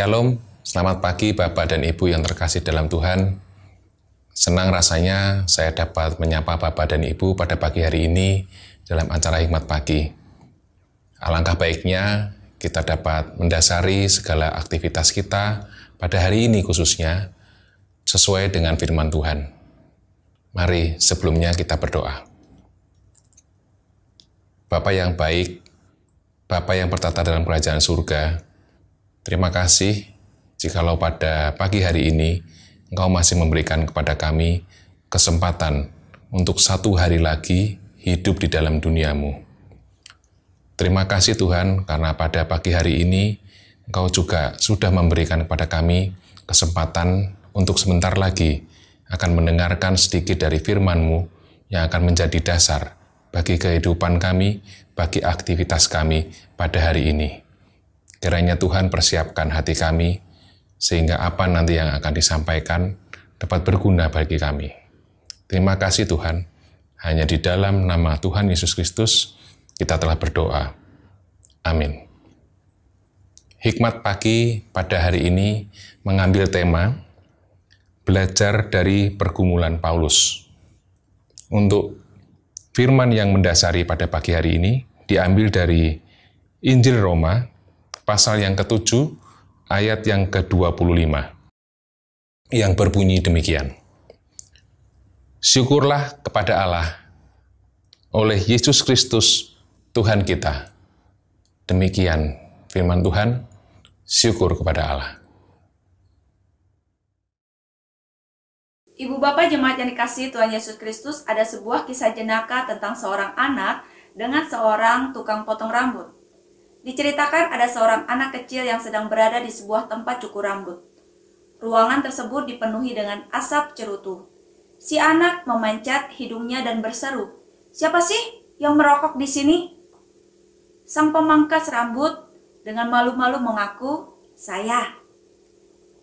Shalom, selamat pagi Bapak dan Ibu yang terkasih dalam Tuhan. Senang rasanya saya dapat menyapa Bapak dan Ibu pada pagi hari ini dalam acara Hikmat Pagi. Alangkah baiknya kita dapat mendasari segala aktivitas kita pada hari ini khususnya sesuai dengan firman Tuhan. Mari sebelumnya kita berdoa. Bapak yang baik, Bapak yang bertata dalam kerajaan surga, Terima kasih jikalau pada pagi hari ini Engkau masih memberikan kepada kami kesempatan untuk satu hari lagi hidup di dalam duniamu. Terima kasih Tuhan karena pada pagi hari ini Engkau juga sudah memberikan kepada kami kesempatan untuk sebentar lagi akan mendengarkan sedikit dari firman-Mu yang akan menjadi dasar bagi kehidupan kami, bagi aktivitas kami pada hari ini. Kiranya Tuhan persiapkan hati kami, sehingga apa nanti yang akan disampaikan dapat berguna bagi kami. Terima kasih Tuhan, hanya di dalam nama Tuhan Yesus Kristus kita telah berdoa. Amin. Hikmat pagi pada hari ini mengambil tema belajar dari pergumulan Paulus. Untuk firman yang mendasari pada pagi hari ini diambil dari Injil Roma pasal yang ketujuh, ayat yang ke-25, yang berbunyi demikian. Syukurlah kepada Allah oleh Yesus Kristus Tuhan kita. Demikian firman Tuhan, syukur kepada Allah. Ibu Bapak Jemaat yang dikasih Tuhan Yesus Kristus, ada sebuah kisah jenaka tentang seorang anak dengan seorang tukang potong rambut. Diceritakan ada seorang anak kecil yang sedang berada di sebuah tempat cukur rambut. Ruangan tersebut dipenuhi dengan asap cerutu. Si anak memancat hidungnya dan berseru, "Siapa sih yang merokok di sini?" Sang pemangkas rambut dengan malu-malu mengaku, "Saya."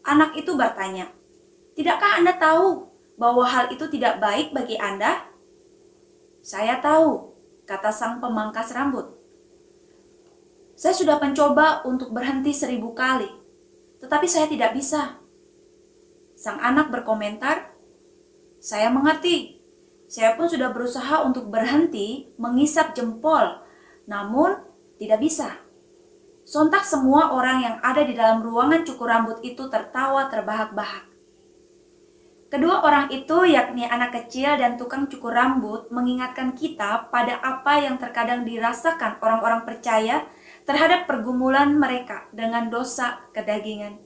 Anak itu bertanya, "Tidakkah Anda tahu bahwa hal itu tidak baik bagi Anda?" "Saya tahu," kata sang pemangkas rambut. Saya sudah mencoba untuk berhenti seribu kali, tetapi saya tidak bisa. Sang anak berkomentar, "Saya mengerti. Saya pun sudah berusaha untuk berhenti mengisap jempol, namun tidak bisa." Sontak semua orang yang ada di dalam ruangan cukur rambut itu tertawa terbahak-bahak. Kedua orang itu, yakni anak kecil dan tukang cukur rambut, mengingatkan kita pada apa yang terkadang dirasakan orang-orang percaya terhadap pergumulan mereka dengan dosa kedagingan.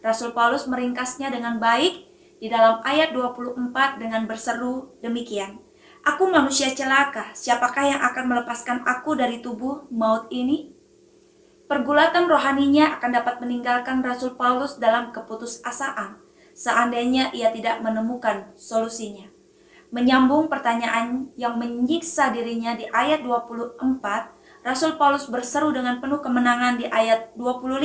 Rasul Paulus meringkasnya dengan baik di dalam ayat 24 dengan berseru demikian. Aku manusia celaka, siapakah yang akan melepaskan aku dari tubuh maut ini? Pergulatan rohaninya akan dapat meninggalkan Rasul Paulus dalam keputusasaan, seandainya ia tidak menemukan solusinya. Menyambung pertanyaan yang menyiksa dirinya di ayat 24, Rasul Paulus berseru dengan penuh kemenangan di ayat 25.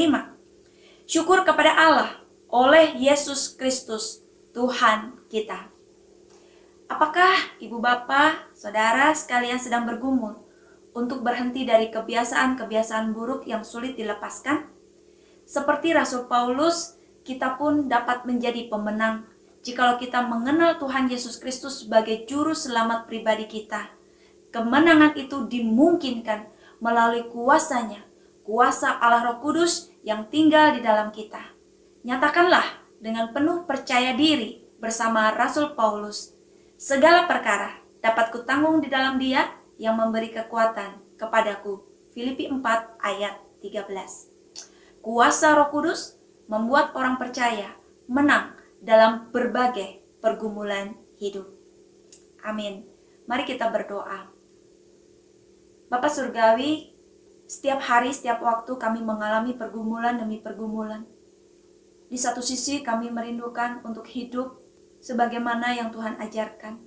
Syukur kepada Allah oleh Yesus Kristus, Tuhan kita. Apakah ibu bapak, saudara sekalian sedang bergumul untuk berhenti dari kebiasaan-kebiasaan buruk yang sulit dilepaskan? Seperti Rasul Paulus, kita pun dapat menjadi pemenang jikalau kita mengenal Tuhan Yesus Kristus sebagai juru selamat pribadi kita. Kemenangan itu dimungkinkan melalui kuasanya, kuasa Allah Roh Kudus yang tinggal di dalam kita. Nyatakanlah dengan penuh percaya diri bersama Rasul Paulus, segala perkara dapat kutanggung di dalam dia yang memberi kekuatan kepadaku. Filipi 4 ayat 13. Kuasa Roh Kudus membuat orang percaya menang dalam berbagai pergumulan hidup. Amin. Mari kita berdoa. Bapak Surgawi, setiap hari, setiap waktu kami mengalami pergumulan demi pergumulan. Di satu sisi kami merindukan untuk hidup sebagaimana yang Tuhan ajarkan.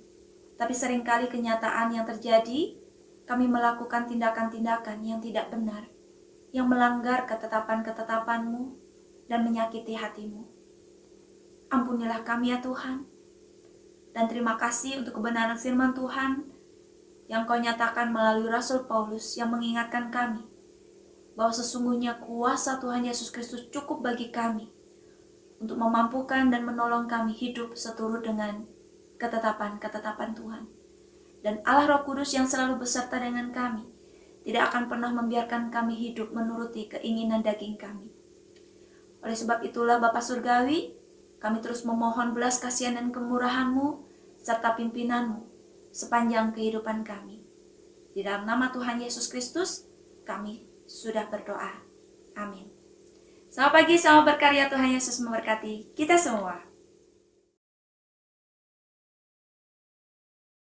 Tapi sering kali kenyataan yang terjadi, kami melakukan tindakan-tindakan yang tidak benar, yang melanggar ketetapan-ketetapanmu dan menyakiti hatimu. Ampunilah kami ya Tuhan. Dan terima kasih untuk kebenaran firman Tuhan yang kau nyatakan melalui Rasul Paulus yang mengingatkan kami bahwa sesungguhnya kuasa Tuhan Yesus Kristus cukup bagi kami untuk memampukan dan menolong kami hidup seturut dengan ketetapan-ketetapan Tuhan. Dan Allah Roh Kudus yang selalu beserta dengan kami tidak akan pernah membiarkan kami hidup menuruti keinginan daging kami. Oleh sebab itulah Bapak Surgawi, kami terus memohon belas kasihan dan kemurahan-Mu serta pimpinanmu sepanjang kehidupan kami. Di dalam nama Tuhan Yesus Kristus, kami sudah berdoa. Amin. Selamat pagi, selamat berkarya Tuhan Yesus memberkati kita semua.